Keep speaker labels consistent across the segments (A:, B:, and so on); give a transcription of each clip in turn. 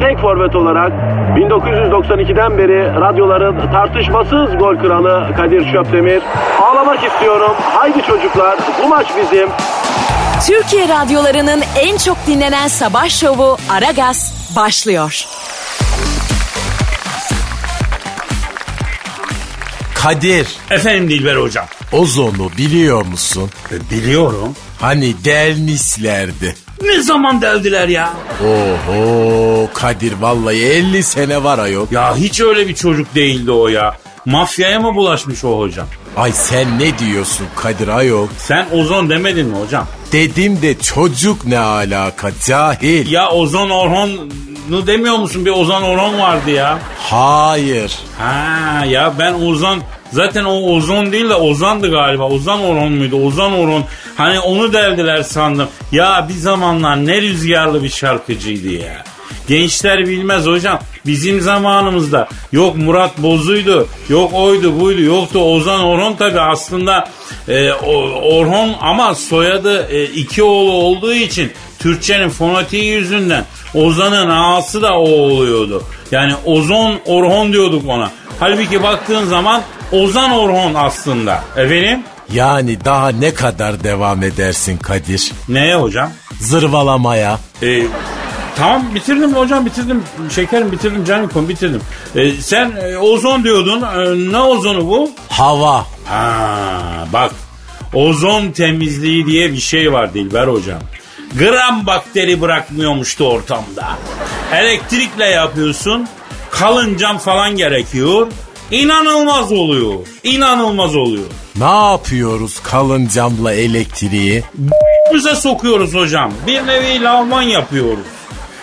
A: tek forvet olarak 1992'den beri radyoların tartışmasız gol kralı Kadir Şöpdemir. Ağlamak istiyorum. Haydi çocuklar bu maç bizim.
B: Türkiye radyolarının en çok dinlenen sabah şovu Aragaz başlıyor.
C: Kadir,
D: Efendim Dilber hocam.
C: ozonu biliyor musun?
D: E, biliyorum.
C: Hani delmişlerdi.
D: Ne zaman deldiler ya?
C: Oho Kadir vallahi 50 sene var ayol.
D: Ya hiç öyle bir çocuk değildi o ya. Mafyaya mı bulaşmış o hocam?
C: Ay sen ne diyorsun Kadir ayol?
D: Sen ozon demedin mi hocam?
C: Dedim de çocuk ne alaka cahil.
D: Ya ozon Orhon'u demiyor musun? Bir ozon Orhon vardı ya.
C: Hayır.
D: Ha ya ben ozon zaten o ozon değil de ozandı galiba. Ozan Orhon muydu? Ozan Orhon. Hani onu deldiler sandım. Ya bir zamanlar ne rüzgarlı bir şarkıcıydı ya. Gençler bilmez hocam. Bizim zamanımızda yok Murat Bozuydu, yok oydu buydu, yoktu Ozan Orhon tabi aslında e, Orhon ama soyadı e, iki oğlu olduğu için Türkçenin fonetiği yüzünden Ozan'ın ağası da o oluyordu. Yani Ozon Orhon diyorduk ona. Halbuki baktığın zaman Ozan Orhon aslında. Efendim?
C: Yani daha ne kadar devam edersin Kadir?
D: Neye hocam?
C: Zırvalamaya.
D: Ee, tamam bitirdim hocam bitirdim. Şekerim bitirdim canım bitirdim. Ee, sen e, ozon diyordun. Ee, ne ozonu bu?
C: Hava.
D: Ha, bak ozon temizliği diye bir şey var Dilber hocam. Gram bakteri bırakmıyormuştu ortamda. Elektrikle yapıyorsun. Kalın cam falan gerekiyor. İnanılmaz oluyor. İnanılmaz oluyor.
C: Ne yapıyoruz kalın camla elektriği?
D: Bize sokuyoruz hocam. Bir nevi lavman yapıyoruz.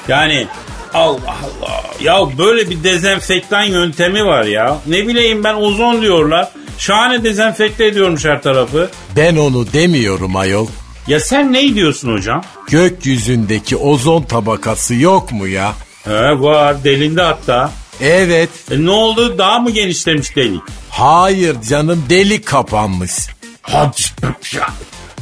D: Yani Allah Allah. Ya böyle bir dezenfektan yöntemi var ya. Ne bileyim ben ozon diyorlar. Şahane dezenfekte ediyormuş her tarafı.
C: Ben onu demiyorum ayol.
D: Ya sen ne diyorsun hocam?
C: Gökyüzündeki ozon tabakası yok mu ya?
D: He var delindi hatta.
C: Evet.
D: E ne oldu daha mı genişlemiş delik?
C: Hayır canım delik kapanmış.
D: Hadi ya.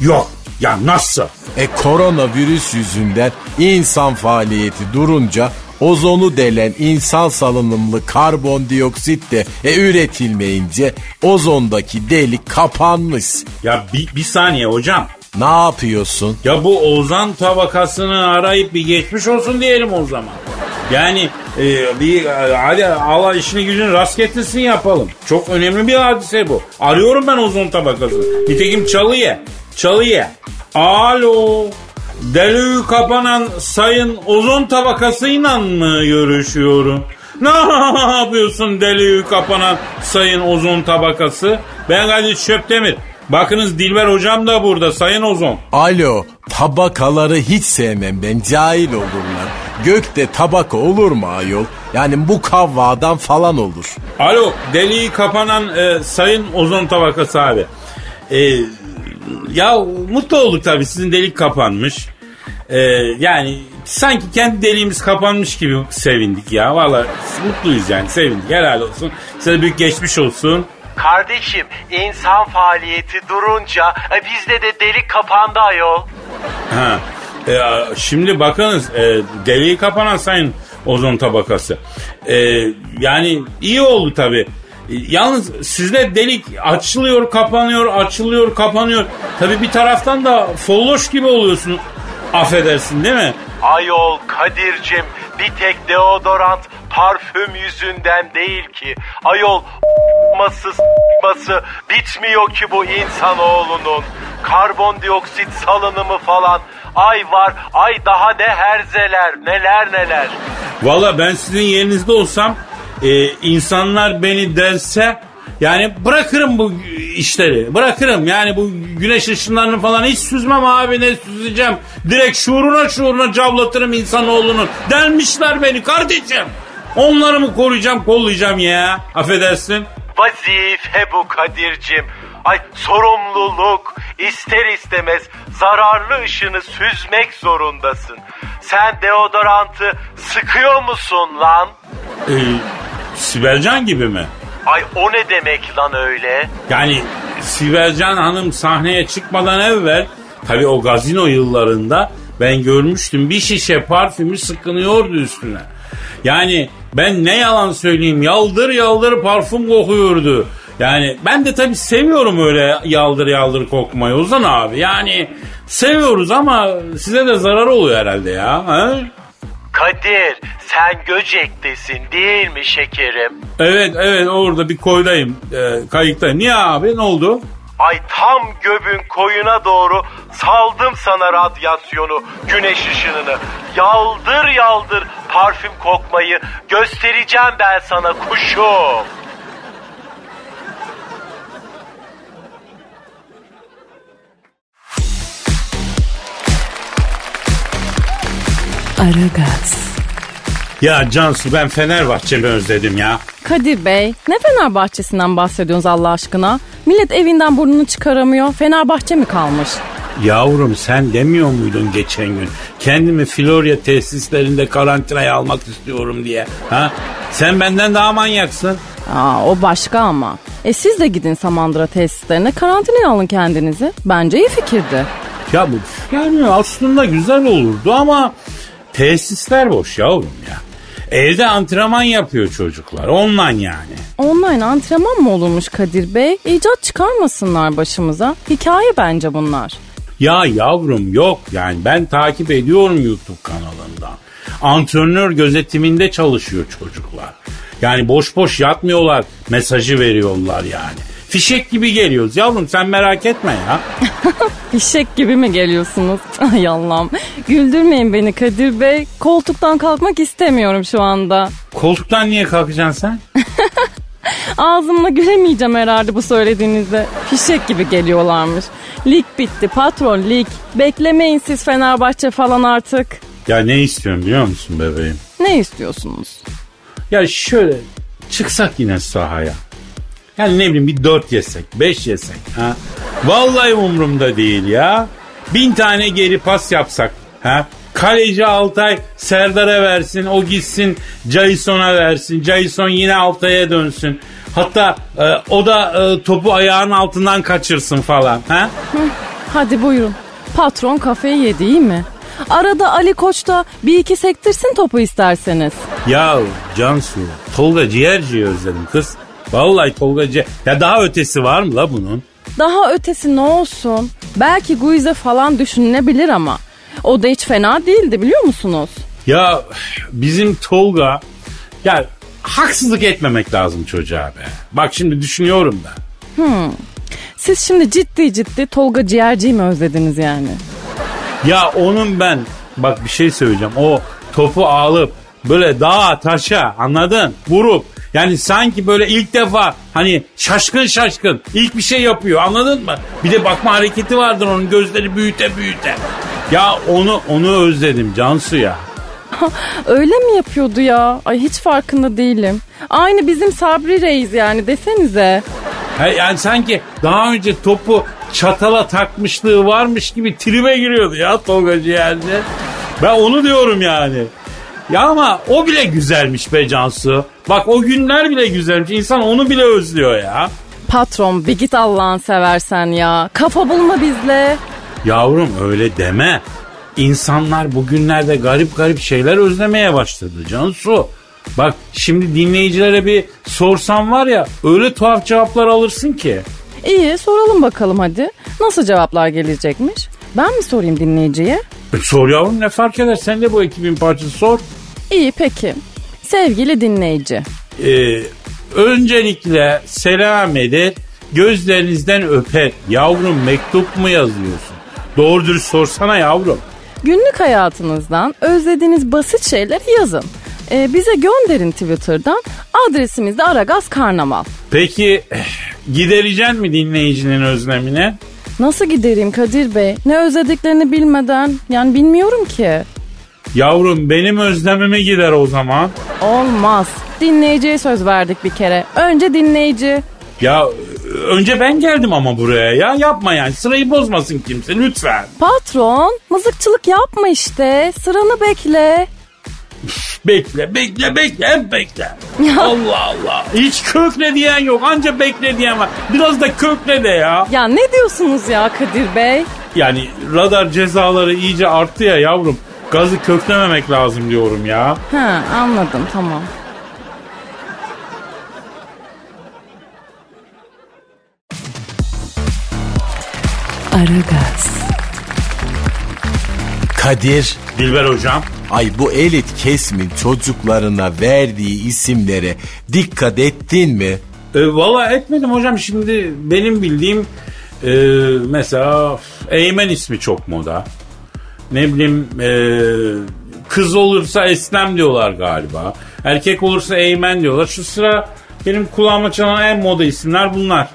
D: Yok ya nasıl?
C: E koronavirüs yüzünden insan faaliyeti durunca ozonu delen insan salınımlı karbondioksit de e, üretilmeyince ozondaki delik kapanmış.
D: Ya bir, bir saniye hocam.
C: Ne yapıyorsun?
D: Ya bu ozan tabakasını arayıp bir geçmiş olsun diyelim o zaman. Yani e, bir e, hadi Allah işini gücünü rast getirsin yapalım. Çok önemli bir hadise bu. Arıyorum ben ozon tabakasını. Nitekim çalıya. Çalıya. Alo. Delüğü kapanan sayın ozon tabakasıyla mı görüşüyorum? Ne yapıyorsun delüğü kapanan sayın ozon tabakası? Ben Kadir Çöptemir. Bakınız Dilber hocam da burada sayın ozon.
C: Alo tabakaları hiç sevmem ben cahil olurlar. Gökte tabaka olur mu ayol? Yani bu kavvadan falan olur.
D: Alo deliği kapanan e, sayın ozon tabakası abi. E, ya mutlu olduk tabii sizin delik kapanmış. E, yani sanki kendi deliğimiz kapanmış gibi sevindik ya. Valla mutluyuz yani sevindik helal olsun. Size büyük geçmiş olsun.
E: Kardeşim insan faaliyeti durunca e, bizde de delik kapandı ayol.
D: Ha. E, şimdi bakınız e, deliği kapanan sayın ozon tabakası. E, yani iyi oldu tabii. E, Yalnız sizde delik açılıyor, kapanıyor, açılıyor, kapanıyor. Tabii bir taraftan da folloş gibi oluyorsun. Affedersin değil mi?
E: Ayol Kadir'cim bir tek deodorant parfüm yüzünden değil ki. Ayol ması ması bitmiyor ki bu insanoğlunun. Karbondioksit salınımı falan. Ay var ay daha ne herzeler neler neler.
D: Valla ben sizin yerinizde olsam e, insanlar beni delse Yani bırakırım bu işleri. Bırakırım. Yani bu güneş ışınlarını falan hiç süzmem abi ne süzeceğim. Direkt şuuruna şuuruna cavlatırım insanoğlunun. Delmişler beni kardeşim. Onları mı koruyacağım kollayacağım ya. Affedersin.
E: Vazife bu Kadir'cim. Ay sorumluluk ister istemez zararlı ışını süzmek zorundasın. Sen deodorantı sıkıyor musun lan?
D: Ee, Sibelcan gibi mi?
E: Ay o ne demek lan öyle?
D: Yani Sibelcan Hanım sahneye çıkmadan evvel tabii o gazino yıllarında ben görmüştüm bir şişe parfümü sıkınıyordu üstüne. Yani ben ne yalan söyleyeyim yaldır yaldır parfüm kokuyordu. Yani ben de tabii seviyorum öyle yaldır yaldır kokmayı Ozan abi. Yani seviyoruz ama size de zarar oluyor herhalde ya. Ha?
E: Kadir sen Göcek'tesin değil mi şekerim?
D: Evet evet orada bir koydayım e, kayıktayım. Niye abi ne oldu?
E: Ay tam göbün koyuna doğru saldım sana radyasyonu, güneş ışınını. Yaldır yaldır parfüm kokmayı göstereceğim ben sana kuşum.
B: Aragaz,
D: Ya Cansu ben Fenerbahçe'mi özledim ya.
F: Kadir Bey, ne Fenerbahçesinden bahsediyorsunuz Allah aşkına? Millet evinden burnunu çıkaramıyor. Fenerbahçe mi kalmış?
D: Yavrum sen demiyor muydun geçen gün? Kendimi Florya tesislerinde karantinaya almak istiyorum diye. Ha? Sen benden daha manyaksın.
F: Aa, o başka ama. E siz de gidin Samandıra tesislerine karantinaya alın kendinizi. Bence iyi fikirdi.
D: Ya bu yani aslında güzel olurdu ama tesisler boş yavrum ya. Evde antrenman yapıyor çocuklar. Online yani.
F: Online antrenman mı olurmuş Kadir Bey? İcat çıkarmasınlar başımıza. Hikaye bence bunlar.
D: Ya yavrum yok yani ben takip ediyorum YouTube kanalından. Antrenör gözetiminde çalışıyor çocuklar. Yani boş boş yatmıyorlar mesajı veriyorlar yani. Fişek gibi geliyoruz yavrum sen merak etme ya.
F: Fişek gibi mi geliyorsunuz? Ay Allah'ım. Güldürmeyin beni Kadir Bey. Koltuktan kalkmak istemiyorum şu anda.
D: Koltuktan niye kalkacaksın sen?
F: Ağzımla gülemeyeceğim herhalde bu söylediğinizde. Fişek gibi geliyorlarmış. Lig bitti patron lig. Beklemeyin siz Fenerbahçe falan artık.
D: Ya ne istiyorum biliyor musun bebeğim?
F: Ne istiyorsunuz?
D: Ya şöyle çıksak yine sahaya. Yani ne bileyim bir dört yesek, beş yesek. Ha? Vallahi umurumda değil ya. Bin tane geri pas yapsak. Ha? Kaleci Altay Serdar'a versin, o gitsin Jason'a versin. Jason yine Altay'a dönsün. Hatta e, o da e, topu ayağının altından kaçırsın falan. Ha?
F: Hadi buyurun. Patron kafayı yedi iyi mi? Arada Ali Koç da bir iki sektirsin topu isterseniz.
D: Ya Cansu, Tolga Ciğerci'yi özledim kız. Vallahi Tolga Ciğer... Ya daha ötesi var mı la bunun?
F: Daha ötesi ne olsun? Belki Guize falan düşünülebilir ama. O da hiç fena değildi biliyor musunuz?
D: Ya bizim Tolga... Ya haksızlık etmemek lazım çocuğa be. Bak şimdi düşünüyorum da.
F: Siz şimdi ciddi ciddi Tolga Ciğerci'yi mi özlediniz yani?
D: Ya onun ben bak bir şey söyleyeceğim. O topu alıp böyle dağa taşa anladın? Vurup yani sanki böyle ilk defa hani şaşkın şaşkın ilk bir şey yapıyor anladın mı? Bir de bakma hareketi vardır onun gözleri büyüte büyüte. Ya onu onu özledim Cansu ya.
F: Öyle mi yapıyordu ya? Ay hiç farkında değilim. Aynı bizim Sabri Reis yani desenize.
D: Ha, yani sanki daha önce topu çatala takmışlığı varmış gibi tribe giriyordu ya Tolga Ciğerci. Ben onu diyorum yani. Ya ama o bile güzelmiş be Cansu. Bak o günler bile güzelmiş. İnsan onu bile özlüyor ya.
F: Patron bir git Allah'ın seversen ya. Kafa bulma bizle.
D: Yavrum öyle deme. İnsanlar bugünlerde garip garip şeyler özlemeye başladı Cansu. Bak şimdi dinleyicilere bir sorsam var ya öyle tuhaf cevaplar alırsın ki.
F: İyi soralım bakalım hadi. Nasıl cevaplar gelecekmiş? Ben mi sorayım dinleyiciye?
D: E, sor yavrum ne fark eder sen de bu ekibin parçası sor.
F: İyi peki. Sevgili dinleyici.
D: Ee, öncelikle selam eder gözlerinizden öper. Yavrum mektup mu yazıyorsun? Doğru dürüst sorsana yavrum.
F: Günlük hayatınızdan özlediğiniz basit şeyleri yazın. Ee, bize gönderin Twitter'dan. Adresimiz de Aragaz Karnaval.
D: Peki gidereceksin mi dinleyicinin özlemine?
F: Nasıl gidereyim Kadir Bey? Ne özlediklerini bilmeden yani bilmiyorum ki.
D: Yavrum benim özlemime gider o zaman.
F: Olmaz. Dinleyiciye söz verdik bir kere. Önce dinleyici.
D: Ya önce ben geldim ama buraya ya yapma yani sırayı bozmasın kimse lütfen.
F: Patron mızıkçılık yapma işte. Sıranı bekle.
D: Bekle bekle bekle hep bekle. Allah Allah hiç kökle diyen yok anca bekle diyen var. Biraz da kökle de ya.
F: Ya ne diyorsunuz ya Kadir Bey?
D: Yani radar cezaları iyice arttı ya yavrum. Gazı köklememek lazım diyorum ya.
F: Ha anladım tamam.
G: Aragaz,
C: Kadir,
D: Dilber hocam.
C: ay bu elit kesimin çocuklarına verdiği isimlere dikkat ettin mi?
D: E, Valla etmedim hocam şimdi benim bildiğim e, mesela Eymen ismi çok moda. Ne bileyim e, kız olursa Eslem diyorlar galiba. Erkek olursa Eymen diyorlar. Şu sıra benim kulağıma çalan en moda isimler bunlar.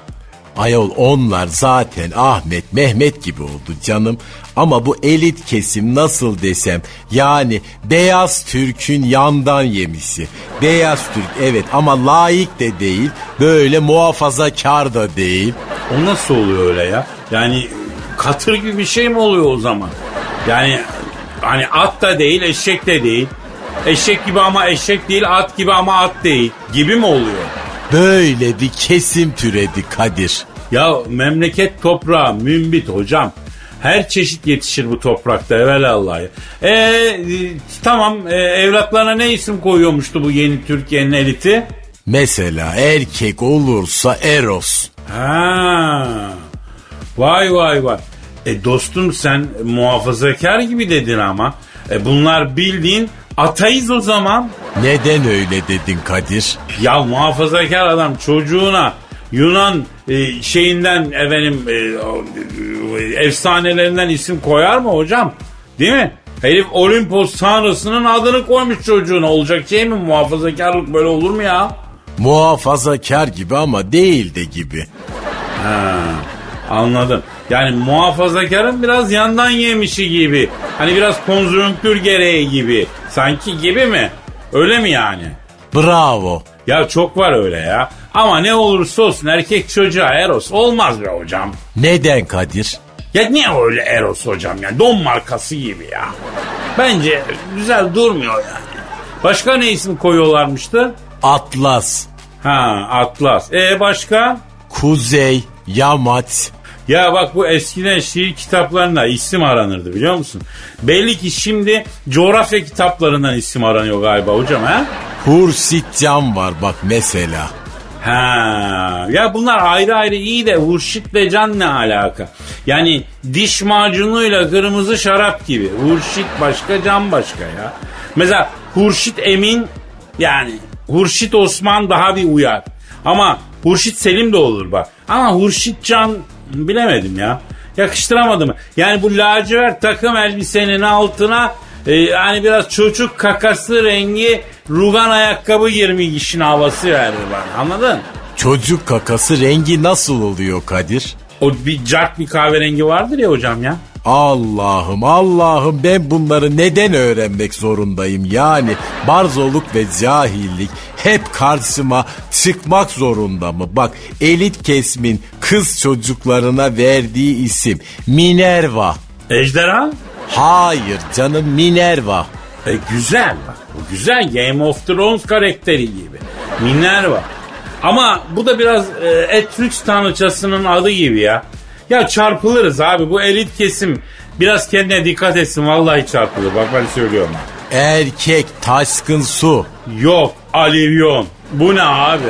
C: Ayol onlar zaten Ahmet, Mehmet gibi oldu canım. Ama bu elit kesim nasıl desem yani beyaz Türk'ün yandan yemisi. Beyaz Türk evet ama layık de değil, böyle muhafazakar da değil.
D: O nasıl oluyor öyle ya? Yani katır gibi bir şey mi oluyor o zaman? Yani hani at da değil eşek de değil. Eşek gibi ama eşek değil at gibi ama at değil gibi mi oluyor?
C: Böyle bir kesim türedi Kadir.
D: Ya memleket toprağı mümbit hocam. Her çeşit yetişir bu toprakta evelallah. E, e, tamam e, evlatlarına ne isim koyuyormuştu bu yeni Türkiye'nin eliti?
C: Mesela erkek olursa Eros.
D: Ha. Vay vay vay. E dostum sen muhafazakar gibi dedin ama. E bunlar bildiğin atayız o zaman.
C: Neden öyle dedin Kadir?
D: Ya muhafazakar adam çocuğuna Yunan e, şeyinden efendim e, efsanelerinden isim koyar mı hocam? Değil mi? Herif Olimpos tanrısının adını koymuş çocuğuna. Olacak şey mi? Muhafazakarlık böyle olur mu ya?
C: Muhafazakar gibi ama değil de gibi.
D: Anladım. Yani muhafazakarın biraz yandan yemişi gibi. Hani biraz konjonktür gereği gibi. Sanki gibi mi? Öyle mi yani?
C: Bravo.
D: Ya çok var öyle ya. Ama ne olursa olsun erkek çocuğa Eros olmaz be hocam.
C: Neden Kadir?
D: Ya niye öyle Eros hocam ya? Don markası gibi ya. Bence güzel durmuyor yani. Başka ne isim koyuyorlarmıştı?
C: Atlas,
D: Ha Atlas. E başka?
C: Kuzey, Yamaç.
D: Ya bak bu eskiden şiir kitaplarında isim aranırdı biliyor musun? Belli ki şimdi coğrafya kitaplarından isim aranıyor galiba hocam ha?
C: Hurşit Can var bak mesela.
D: Ha, ya bunlar ayrı ayrı iyi de Hurşit'le Can ne alaka? Yani diş macunuyla kırmızı şarap gibi. Hurşit başka, Can başka ya. Mesela Hurşit Emin yani Hurşit Osman daha bir uyar. Ama Hurşit Selim de olur bak. Ama Hurşit Can bilemedim ya. Yakıştıramadım. Yani bu lacivert takım elbisenin altına e, yani biraz çocuk kakası rengi rugan ayakkabı girmiş işin havası verdi bana anladın?
C: Çocuk kakası rengi nasıl oluyor Kadir?
D: O bir cart bir kahverengi vardır ya hocam ya.
C: Allah'ım Allah'ım ben bunları neden öğrenmek zorundayım? Yani barzoluk ve cahillik hep karşıma çıkmak zorunda mı? Bak elit kesmin kız çocuklarına verdiği isim Minerva.
D: Ejderha?
C: Hayır canım Minerva.
D: E, güzel bak. Bu güzel Game of Thrones karakteri gibi. Minerva. Ama bu da biraz e, Etrux tanrıçasının adı gibi ya. Ya çarpılırız abi bu elit kesim. Biraz kendine dikkat etsin vallahi çarpılır. Bak ben söylüyorum.
C: Erkek taşkın su.
D: Yok alivyon. Bu ne abi?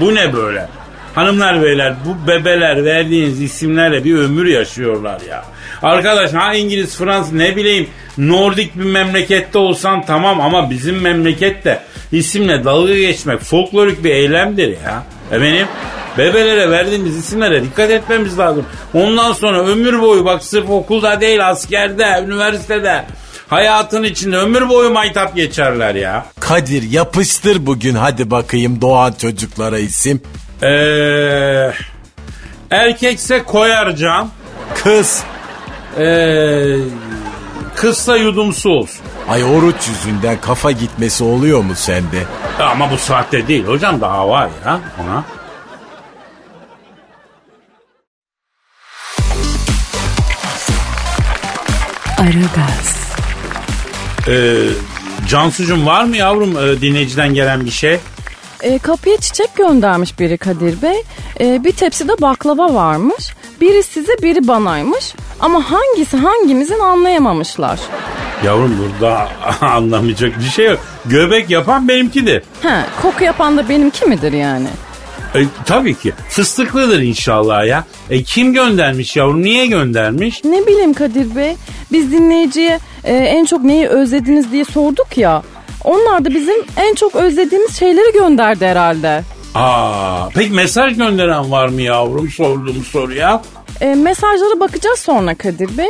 D: Bu ne böyle? Hanımlar beyler bu bebeler verdiğiniz isimlerle bir ömür yaşıyorlar ya. Arkadaş ha İngiliz, Fransız ne bileyim Nordik bir memlekette olsan tamam ama bizim memlekette isimle dalga geçmek folklorik bir eylemdir ya. Efendim bebelere verdiğimiz isimlere dikkat etmemiz lazım. Ondan sonra ömür boyu bak sırf okulda değil askerde, üniversitede Hayatın içinde ömür boyu maytap geçerler ya.
H: Kadir yapıştır bugün hadi bakayım doğan çocuklara isim.
D: Eee... Erkekse Koyarcan.
H: Kız.
D: Eee... Kızsa yudumsu olsun.
H: Ay oruç yüzünden kafa gitmesi oluyor mu sende?
D: Ama bu saatte değil hocam daha var ya ona.
B: Aragaz,
D: Ee, Cansucuğum var mı yavrum e, dinleyiciden gelen bir şey?
F: E, kapıya çiçek göndermiş biri Kadir Bey. E, bir tepside baklava varmış. Biri size biri banaymış. Ama hangisi hangimizin anlayamamışlar.
D: Yavrum burada anlamayacak bir şey yok. Göbek yapan benimkidir.
F: He, koku yapan da benimki midir yani?
D: E, tabii ki. Fıstıklıdır inşallah ya. E, kim göndermiş yavrum? Niye göndermiş?
F: Ne bileyim Kadir Bey. Biz dinleyiciye e, en çok neyi özlediniz diye sorduk ya. Onlar da bizim en çok özlediğimiz şeyleri gönderdi herhalde.
D: Aa, peki mesaj gönderen var mı yavrum sorduğum soruya?
F: E, mesajlara bakacağız sonra Kadir Bey.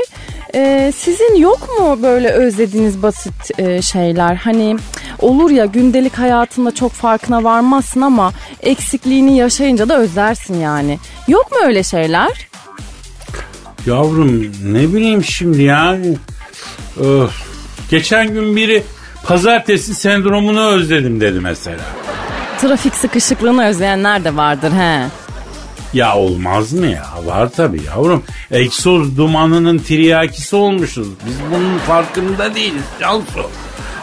F: E, sizin yok mu böyle özlediğiniz basit e, şeyler? Hani olur ya gündelik hayatında çok farkına varmazsın ama eksikliğini yaşayınca da özlersin yani. Yok mu öyle şeyler?
D: Yavrum ne bileyim şimdi yani. Öf. Geçen gün biri pazartesi sendromunu özledim dedi mesela.
F: Trafik sıkışıklığını özleyenler de vardır he.
D: Ya olmaz mı ya? Var tabii yavrum. Egzoz dumanının tiryakisi olmuşuz. Biz bunun farkında değiliz Cansu.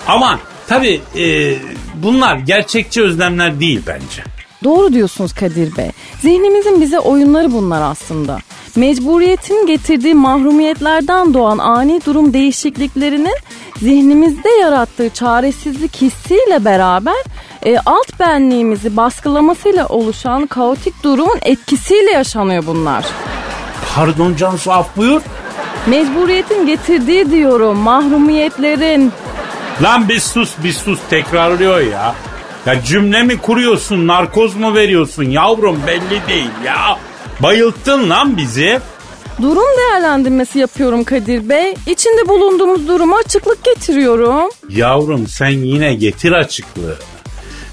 D: Ama tabii e, bunlar gerçekçi özlemler değil bence.
F: Doğru diyorsunuz Kadir Bey. Zihnimizin bize oyunları bunlar aslında. Mecburiyetin getirdiği mahrumiyetlerden doğan ani durum değişikliklerinin zihnimizde yarattığı çaresizlik hissiyle beraber e, alt benliğimizi baskılamasıyla oluşan kaotik durumun etkisiyle yaşanıyor bunlar.
D: Pardon Cansu af buyur.
F: Mecburiyetin getirdiği diyorum mahrumiyetlerin.
D: Lan bir sus bir sus tekrarlıyor ya. Ya cümle mi kuruyorsun narkoz mu veriyorsun yavrum belli değil ya. Bayılttın lan bizi.
F: Durum değerlendirmesi yapıyorum Kadir Bey. İçinde bulunduğumuz duruma açıklık getiriyorum.
D: Yavrum sen yine getir açıklığı.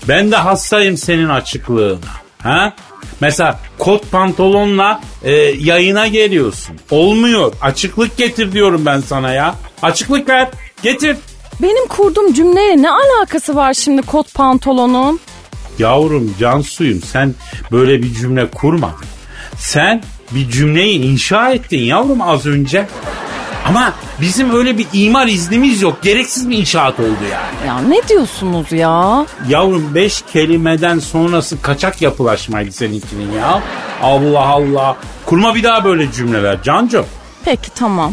D: Ben de hastayım senin açıklığına. Ha? Mesela kot pantolonla e, yayına geliyorsun. Olmuyor. Açıklık getir diyorum ben sana ya. Açıklık ver. Getir.
F: Benim kurduğum cümleyle ne alakası var şimdi kot pantolonun?
D: Yavrum Cansuyum sen böyle bir cümle kurmadın. Sen bir cümleyi inşa ettin yavrum az önce. Ama bizim öyle bir imar iznimiz yok. Gereksiz bir inşaat oldu yani.
F: Ya ne diyorsunuz ya?
D: Yavrum beş kelimeden sonrası kaçak yapılaşmaydı seninkinin ya. Allah Allah. Kurma bir daha böyle cümleler Cancu.
F: Peki tamam.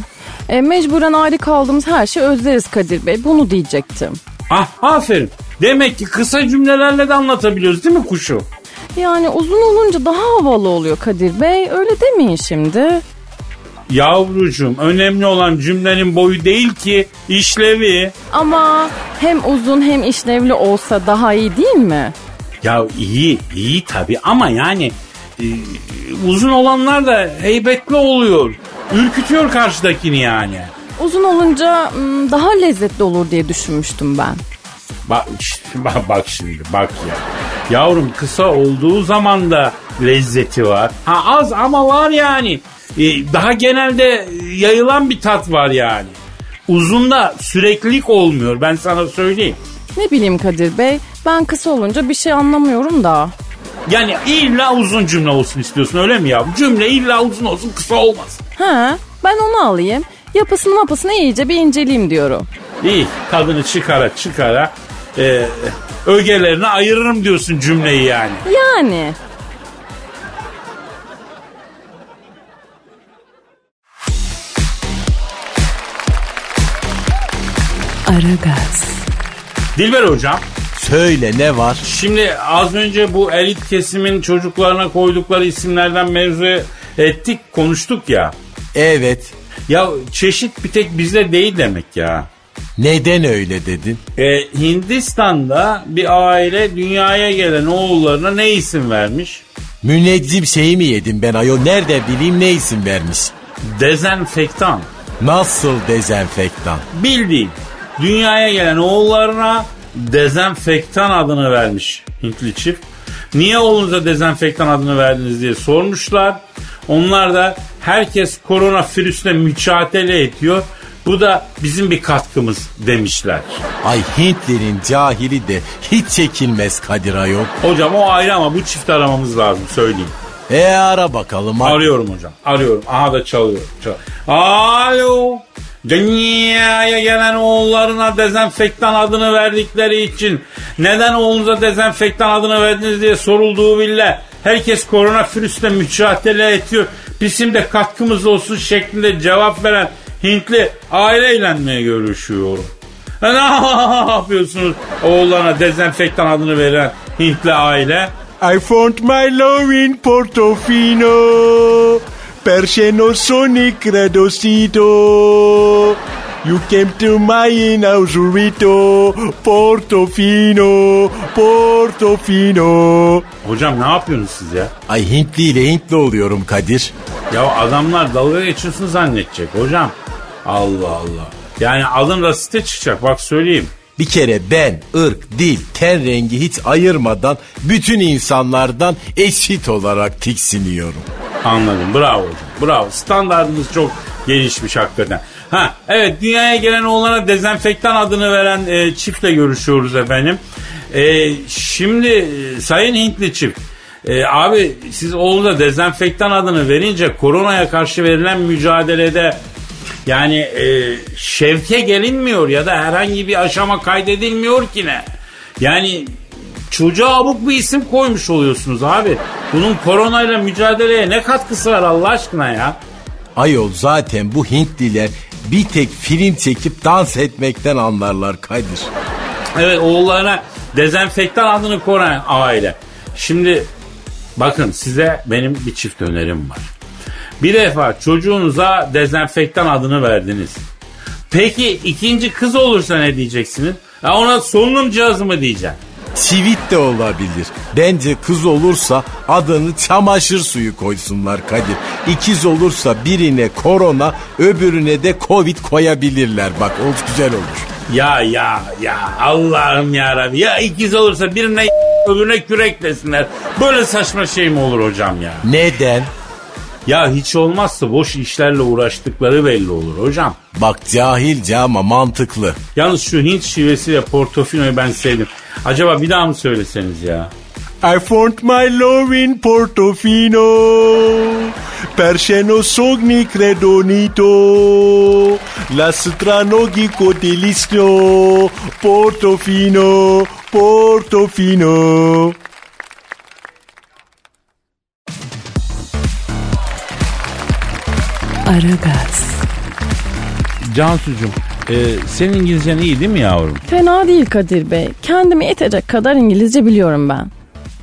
F: E, mecburen ayrı kaldığımız her şeyi özleriz Kadir Bey. Bunu diyecektim.
D: Ah aferin. Demek ki kısa cümlelerle de anlatabiliyoruz değil mi kuşu?
F: Yani uzun olunca daha havalı oluyor Kadir Bey. Öyle demeyin şimdi.
D: Yavrucuğum önemli olan cümlenin boyu değil ki işlevi.
F: Ama hem uzun hem işlevli olsa daha iyi değil mi?
D: Ya iyi iyi tabi ama yani e, uzun olanlar da heybetli oluyor. Ürkütüyor karşıdakini yani.
F: Uzun olunca daha lezzetli olur diye düşünmüştüm ben.
D: Bak, bak, bak şimdi bak ya. Yavrum kısa olduğu zaman da lezzeti var. Ha az ama var yani. Ee, daha genelde yayılan bir tat var yani. Uzunda süreklilik olmuyor ben sana söyleyeyim.
F: Ne bileyim Kadir Bey. Ben kısa olunca bir şey anlamıyorum da.
D: Yani illa uzun cümle olsun istiyorsun öyle mi ya? Cümle illa uzun olsun kısa olmaz.
F: He, ben onu alayım. Yapısını mapısını iyice bir inceleyeyim diyorum.
D: İyi tadını çıkara çıkara e, ögelerine ayırırım diyorsun cümleyi yani.
F: Yani.
B: Aragaz,
D: Dilber hocam
H: Söyle ne var?
D: Şimdi az önce bu elit kesimin çocuklarına koydukları isimlerden mevzu ettik, konuştuk ya.
H: Evet.
D: Ya çeşit bir tek bizde değil demek ya.
H: Neden öyle dedin?
D: E, Hindistan'da bir aile dünyaya gelen oğullarına ne isim vermiş?
H: Müneccim şeyi mi yedim ben ayol? Nerede bileyim ne isim vermiş?
D: Dezenfektan.
H: Nasıl dezenfektan?
D: Bildiğin dünyaya gelen oğullarına dezenfektan adını vermiş Hintli çift. Niye oğlunuza dezenfektan adını verdiniz diye sormuşlar. Onlar da herkes korona virüsle mücadele ediyor. Bu da bizim bir katkımız demişler.
H: Ay Hintlerin cahili de hiç çekilmez Kadir Ayol.
D: Hocam o ayrı ama bu çift aramamız lazım söyleyeyim.
H: E ara bakalım. hadi.
D: Arıyorum hocam. Arıyorum. Aha da çalıyor. Çal- Alo. Dünyaya gelen oğullarına dezenfektan adını verdikleri için neden oğlunuza dezenfektan adını verdiniz diye sorulduğu bile herkes koronavirüsle mücadele ediyor. Bizim de katkımız olsun şeklinde cevap veren Hintli aileyle mi görüşüyorum? Ne yapıyorsunuz oğullarına dezenfektan adını veren Hintli aile?
I: I found my love in Portofino. Perseno sonic redosito. You came to my inaugurito. Portofino. Portofino.
D: Hocam ne yapıyorsunuz siz ya?
H: Ay Hintli ile Hintli oluyorum Kadir.
D: Ya adamlar dalga geçiyorsun zannedecek hocam. Allah Allah. Yani adın rasite çıkacak bak söyleyeyim.
H: Bir kere ben ırk, dil, ten rengi hiç ayırmadan bütün insanlardan eşit olarak tiksiniyorum.
D: Anladım bravo hocam bravo. Standartınız çok gelişmiş hakikaten. Ha evet dünyaya gelen oğlana dezenfektan adını veren e, çiftle görüşüyoruz efendim. E, şimdi e, sayın Hintli çift. e, abi siz oğlunuza dezenfektan adını verince koronaya karşı verilen mücadelede yani e, şevke gelinmiyor ya da herhangi bir aşama kaydedilmiyor ki ne? Yani çocuğa abuk bir isim koymuş oluyorsunuz abi. Bunun koronayla mücadeleye ne katkısı var Allah aşkına ya?
H: Ayol zaten bu Hintliler bir tek film çekip dans etmekten anlarlar Kadir.
D: Evet oğullarına dezenfektan adını koyan aile. Şimdi bakın size benim bir çift önerim var. Bir defa çocuğunuza dezenfektan adını verdiniz. Peki ikinci kız olursa ne diyeceksiniz? Ha ona solunum cihazı mı diyeceksin?
H: Sivit de olabilir. Bence kız olursa adını çamaşır suyu koysunlar Kadir. İkiz olursa birine korona öbürüne de covid koyabilirler. Bak o güzel olur.
D: Ya ya ya Allah'ım ya Rabbi. Ya ikiz olursa birine öbürüne kürek desinler. Böyle saçma şey mi olur hocam ya?
H: Neden?
D: Ya hiç olmazsa boş işlerle uğraştıkları belli olur hocam.
H: Bak cahilce ama mantıklı.
D: Yalnız şu Hint şivesiyle Portofino'yu ben sevdim. Acaba bir daha mı söyleseniz ya?
I: I found my love in Portofino. Perseno sogni credonito. La stranogico delicio. Portofino. Portofino.
B: Aragaz,
D: Cansucuğum e, senin İngilizcen iyi değil mi yavrum?
F: Fena değil Kadir Bey. Kendime yetecek kadar İngilizce biliyorum ben.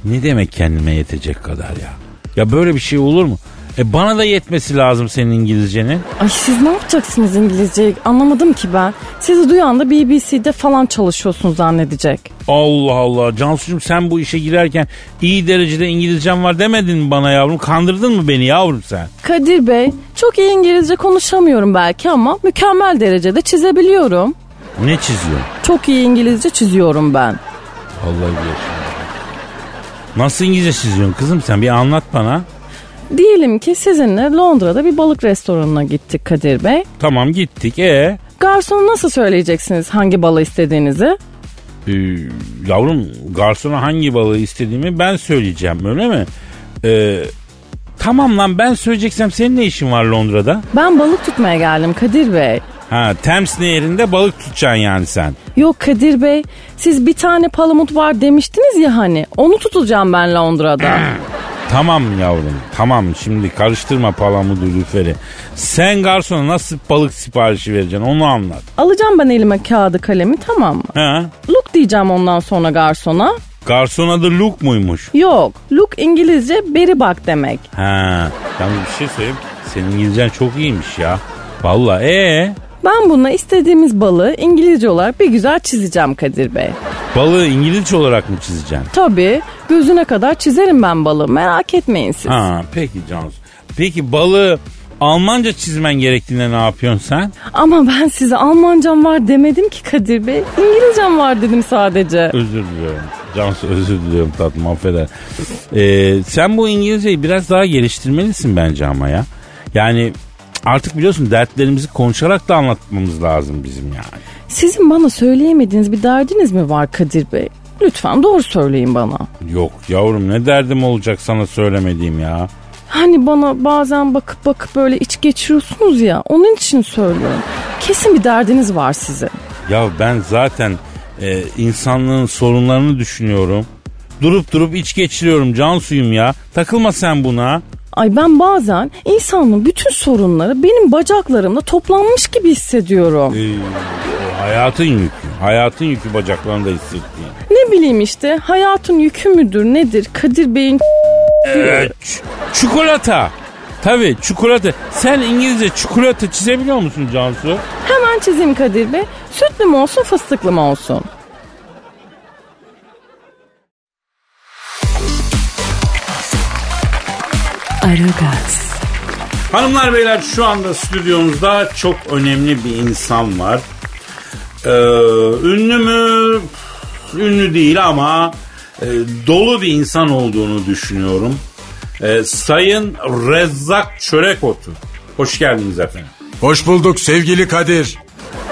D: Ne demek kendime yetecek kadar ya? Ya böyle bir şey olur mu? E bana da yetmesi lazım senin İngilizcenin.
F: Ay siz ne yapacaksınız İngilizceyi anlamadım ki ben. Sizi duyan da BBC'de falan çalışıyorsunuz zannedecek.
D: Allah Allah Cansucuğum sen bu işe girerken iyi derecede İngilizcem var demedin mi bana yavrum? Kandırdın mı beni yavrum sen?
F: Kadir Bey çok iyi İngilizce konuşamıyorum belki ama mükemmel derecede çizebiliyorum.
D: Ne çiziyorsun?
F: Çok iyi İngilizce çiziyorum ben.
D: Allah bilir. Nasıl İngilizce çiziyorsun kızım sen bir anlat bana.
F: Diyelim ki sizinle Londra'da bir balık restoranına gittik Kadir Bey.
D: Tamam gittik e
F: Garsona nasıl söyleyeceksiniz hangi balığı istediğinizi?
D: Ee, yavrum garsona hangi balığı istediğimi ben söyleyeceğim öyle mi? Ee, tamam lan ben söyleyeceksem senin ne işin var Londra'da?
F: Ben balık tutmaya geldim Kadir Bey.
D: Ha Thames Nehri'nde balık tutacaksın yani sen.
F: Yok Kadir Bey siz bir tane palamut var demiştiniz ya hani onu tutacağım ben Londra'da.
D: Tamam yavrum tamam şimdi karıştırma palamudu lüferi. Sen garsona nasıl balık siparişi vereceksin onu anlat.
F: Alacağım ben elime kağıdı kalemi tamam mı?
D: Ha?
F: Look diyeceğim ondan sonra garsona.
D: Garson adı Luke muymuş?
F: Yok look İngilizce beri bak demek.
D: Ha. Yalnız bir şey söyleyeyim. Senin İngilizcen çok iyiymiş ya. Vallahi ee
F: Ben bununla istediğimiz balığı İngilizce olarak bir güzel çizeceğim Kadir Bey.
D: balığı İngilizce olarak mı çizeceksin?
F: Tabii gözüne kadar çizerim ben balığı merak etmeyin siz.
D: Ha peki Cansu. Peki balığı Almanca çizmen gerektiğinde ne yapıyorsun sen?
F: Ama ben size Almancam var demedim ki Kadir Bey. İngilizcem var dedim sadece.
D: Özür diliyorum. Cansu özür diliyorum tatlım affeder. Ee, sen bu İngilizceyi biraz daha geliştirmelisin bence ama ya. Yani artık biliyorsun dertlerimizi konuşarak da anlatmamız lazım bizim yani.
F: Sizin bana söyleyemediğiniz bir derdiniz mi var Kadir Bey? Lütfen doğru söyleyin bana.
D: Yok yavrum ne derdim olacak sana söylemediğim ya.
F: Hani bana bazen bakıp bakıp böyle iç geçiriyorsunuz ya onun için söylüyorum. Kesin bir derdiniz var sizin.
D: Ya ben zaten e, insanlığın sorunlarını düşünüyorum. Durup durup iç geçiriyorum can suyum ya. Takılma sen buna.
F: Ay ben bazen insanın bütün sorunları benim bacaklarımda toplanmış gibi hissediyorum.
D: Ee, hayatın yükü. Hayatın yükü bacaklarında hissettiğin.
F: Ne bileyim işte hayatın yükü müdür nedir Kadir Bey'in
D: Evet. çikolata. Tabii çikolata. Sen İngilizce çikolata çizebiliyor musun Cansu?
F: Hemen çizeyim Kadir Bey. Sütlü mü olsun fıstıklı mı olsun?
B: Aragaz,
D: Hanımlar beyler şu anda stüdyomuzda çok önemli bir insan var. Ee, ünlü mü? Ünlü değil ama e, dolu bir insan olduğunu düşünüyorum. Ee, Sayın Rezzak Çörekotu. Hoş geldiniz efendim.
H: Hoş bulduk sevgili Kadir.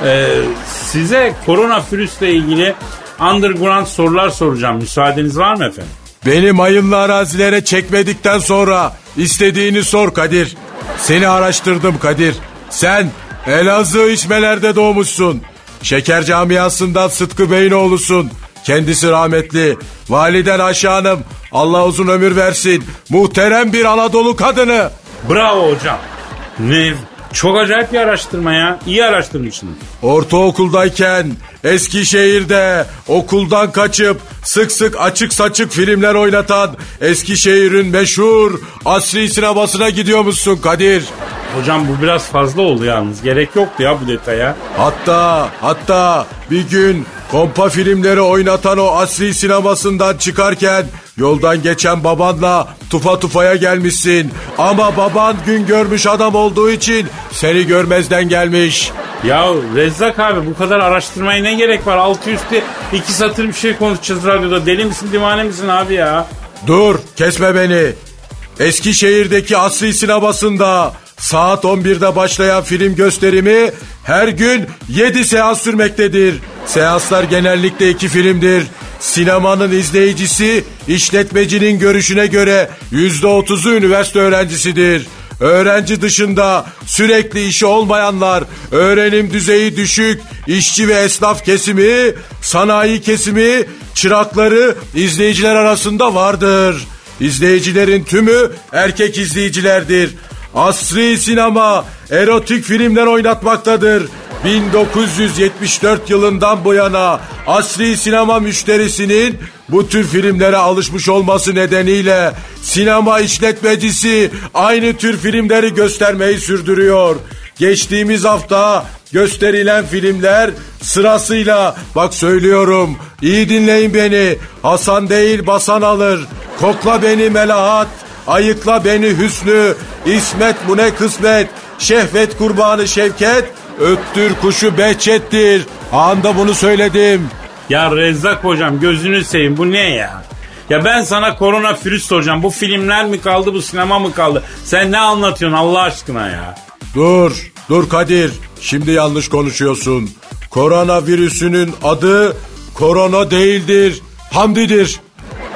D: Ee, size koronavirüsle ilgili underground sorular soracağım. Müsaadeniz var mı efendim?
H: Beni mayınlı arazilere çekmedikten sonra istediğini sor Kadir. Seni araştırdım Kadir. Sen Elazığ içmelerde doğmuşsun. Şeker camiasından Sıtkı Beyinoğlu'sun. Kendisi rahmetli. Validen Ayşe Allah uzun ömür versin. Muhterem bir Anadolu kadını.
D: Bravo hocam. Ne? Çok acayip bir araştırma ya. İyi araştırmışsınız.
H: Ortaokuldayken Eskişehir'de okuldan kaçıp sık sık açık saçık filmler oynatan Eskişehir'in meşhur asri sinemasına gidiyormuşsun Kadir.
D: Hocam bu biraz fazla oldu yalnız. Gerek yoktu ya bu detaya.
H: Hatta hatta bir gün kompa filmleri oynatan o asri sinemasından çıkarken yoldan geçen babanla tufa tufaya gelmişsin. Ama baban gün görmüş adam olduğu için seni görmezden gelmiş.
D: Ya Rezzak abi bu kadar araştırmaya ne gerek var? Altı üstü iki satır bir şey konuşacağız radyoda. Deli misin divane misin abi ya?
H: Dur kesme beni. Eskişehir'deki asri sinemasında saat 11'de başlayan film gösterimi her gün 7 seans sürmektedir. Seanslar genellikle iki filmdir. Sinemanın izleyicisi işletmecinin görüşüne göre %30'u üniversite öğrencisidir. Öğrenci dışında sürekli işi olmayanlar, öğrenim düzeyi düşük, işçi ve esnaf kesimi, sanayi kesimi, çırakları izleyiciler arasında vardır. İzleyicilerin tümü erkek izleyicilerdir. Asri sinema erotik filmler oynatmaktadır. 1974 yılından bu yana asri sinema müşterisinin bu tür filmlere alışmış olması nedeniyle sinema işletmecisi aynı tür filmleri göstermeyi sürdürüyor. Geçtiğimiz hafta gösterilen filmler sırasıyla bak söylüyorum iyi dinleyin beni Hasan değil basan alır kokla beni melahat ayıkla beni hüsnü İsmet bu ne kısmet şehvet kurbanı şevket öttür kuşu behçettir anda bunu söyledim
D: Ya Rezzak hocam gözünü seveyim bu ne ya? Ya ben sana koronavirüs soracağım. Bu filmler mi kaldı bu sinema mı kaldı? Sen ne anlatıyorsun Allah aşkına ya?
H: Dur, dur Kadir. Şimdi yanlış konuşuyorsun. Koronavirüsünün adı korona değildir, hamdidir.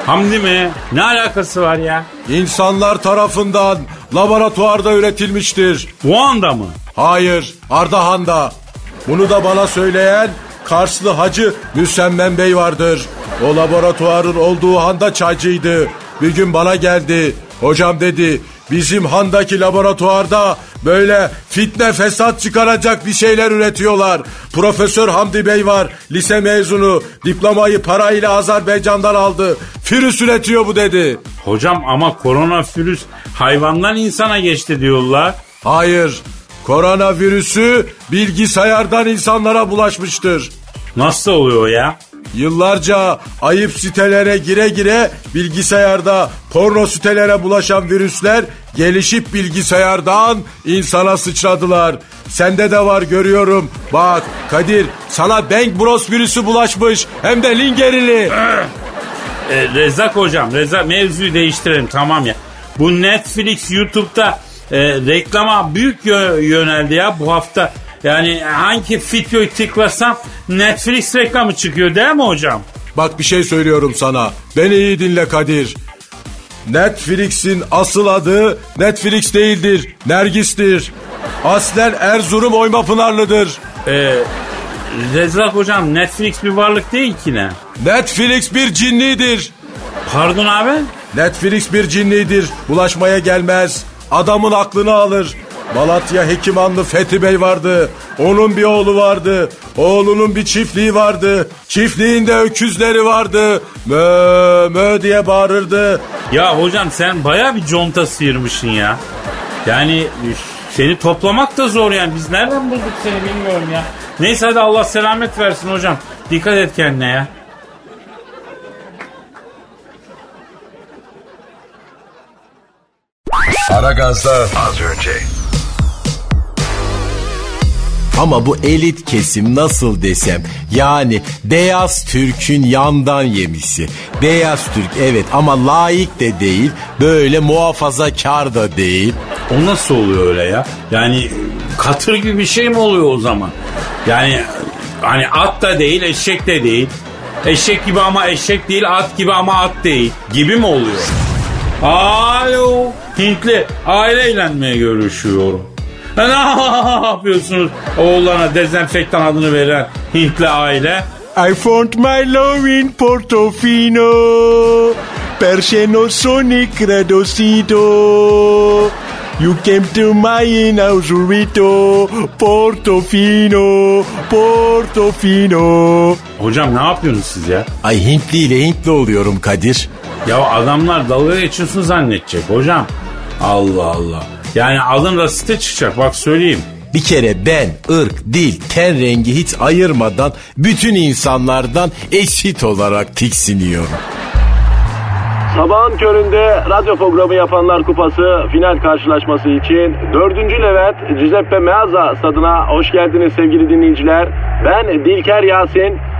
D: Hamdi mi? Ne alakası var ya?
H: İnsanlar tarafından laboratuvarda üretilmiştir.
D: Bu anda mı?
H: Hayır, Ardahan'da. Bunu da bana söyleyen Karslı Hacı Müsemmen Bey vardır. O laboratuvarın olduğu handa çaycıydı. Bir gün bana geldi. Hocam dedi, bizim handaki laboratuvarda böyle fitne fesat çıkaracak bir şeyler üretiyorlar. Profesör Hamdi Bey var, lise mezunu, diplomayı parayla Azerbaycan'dan aldı. Virüs üretiyor bu dedi.
D: Hocam ama koronavirüs hayvandan insana geçti diyorlar.
H: Hayır, koronavirüsü bilgisayardan insanlara bulaşmıştır.
D: Nasıl oluyor ya?
H: Yıllarca ayıp sitelere gire gire bilgisayarda porno sitelere bulaşan virüsler gelişip bilgisayardan insana sıçradılar. Sende de var görüyorum. Bak Kadir sana Bank Bros virüsü bulaşmış hem de lingerili.
D: E, Rezak hocam, Rezak mevzuyu değiştirelim tamam ya. Bu Netflix YouTube'da e, reklama büyük yö- yöneldi ya bu hafta. Yani hangi videoyu tıklasam Netflix reklamı çıkıyor değil mi hocam?
H: Bak bir şey söylüyorum sana. Beni iyi dinle Kadir. Netflix'in asıl adı Netflix değildir. Nergis'tir. Aslen Erzurum Oymapınarlıdır.
D: E, Rezak hocam Netflix bir varlık değil ki ne?
H: Netflix bir cinnidir.
D: Pardon abi?
H: Netflix bir cinnidir. Bulaşmaya gelmez. Adamın aklını alır. Malatya Hekimanlı Fethi Bey vardı. Onun bir oğlu vardı. Oğlunun bir çiftliği vardı. Çiftliğinde öküzleri vardı. Mö mö diye bağırırdı.
D: Ya hocam sen baya bir conta sıyırmışsın ya. Yani seni toplamak da zor yani. Biz nereden bulduk seni bilmiyorum ya. Neyse hadi Allah selamet versin hocam. Dikkat et kendine ya.
J: Aragaz'da az önce.
H: Ama bu elit kesim nasıl desem yani beyaz Türk'ün yandan yemisi. Beyaz Türk evet ama layık de değil böyle muhafazakar da değil.
D: O nasıl oluyor öyle ya? Yani katır gibi bir şey mi oluyor o zaman? Yani hani at da değil eşek de değil. Eşek gibi ama eşek değil at gibi ama at değil gibi mi oluyor? Alo Hintli aile eğlenmeye görüşüyorum. Ne yapıyorsunuz oğullarına dezenfektan adını veren Hintli aile?
I: I found my love in Portofino. Perseno sonic redosito. You came to my inaugurito. Portofino. Portofino.
D: Hocam ne yapıyorsunuz siz ya?
H: Ay Hintli ile Hintli oluyorum Kadir.
D: Ya adamlar dalga geçiyorsun zannedecek hocam. Allah Allah. Yani adın rasite çıkacak bak söyleyeyim.
H: Bir kere ben ırk, dil, ten rengi hiç ayırmadan bütün insanlardan eşit olarak tiksiniyorum.
A: Sabahın köründe radyo programı yapanlar kupası final karşılaşması için 4. Levent Giuseppe Meazza stadına hoş geldiniz sevgili dinleyiciler. Ben Dilker Yasin.